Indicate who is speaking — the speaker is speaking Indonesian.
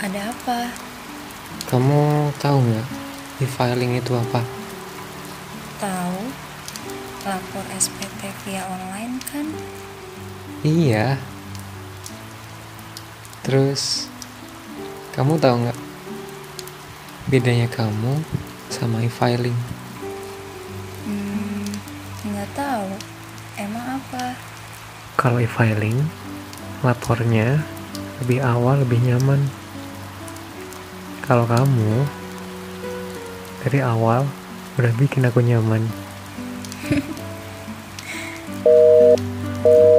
Speaker 1: ada apa?
Speaker 2: kamu tahu nggak e-filing itu apa?
Speaker 1: Tahu? Lapor SPT via online kan?
Speaker 2: Iya. Terus, kamu tahu nggak bedanya kamu sama e-filing?
Speaker 1: Hmm, nggak tahu. Emang apa?
Speaker 2: Kalau e-filing, lapornya lebih awal, lebih nyaman. Kalau kamu dari awal udah bikin aku nyaman.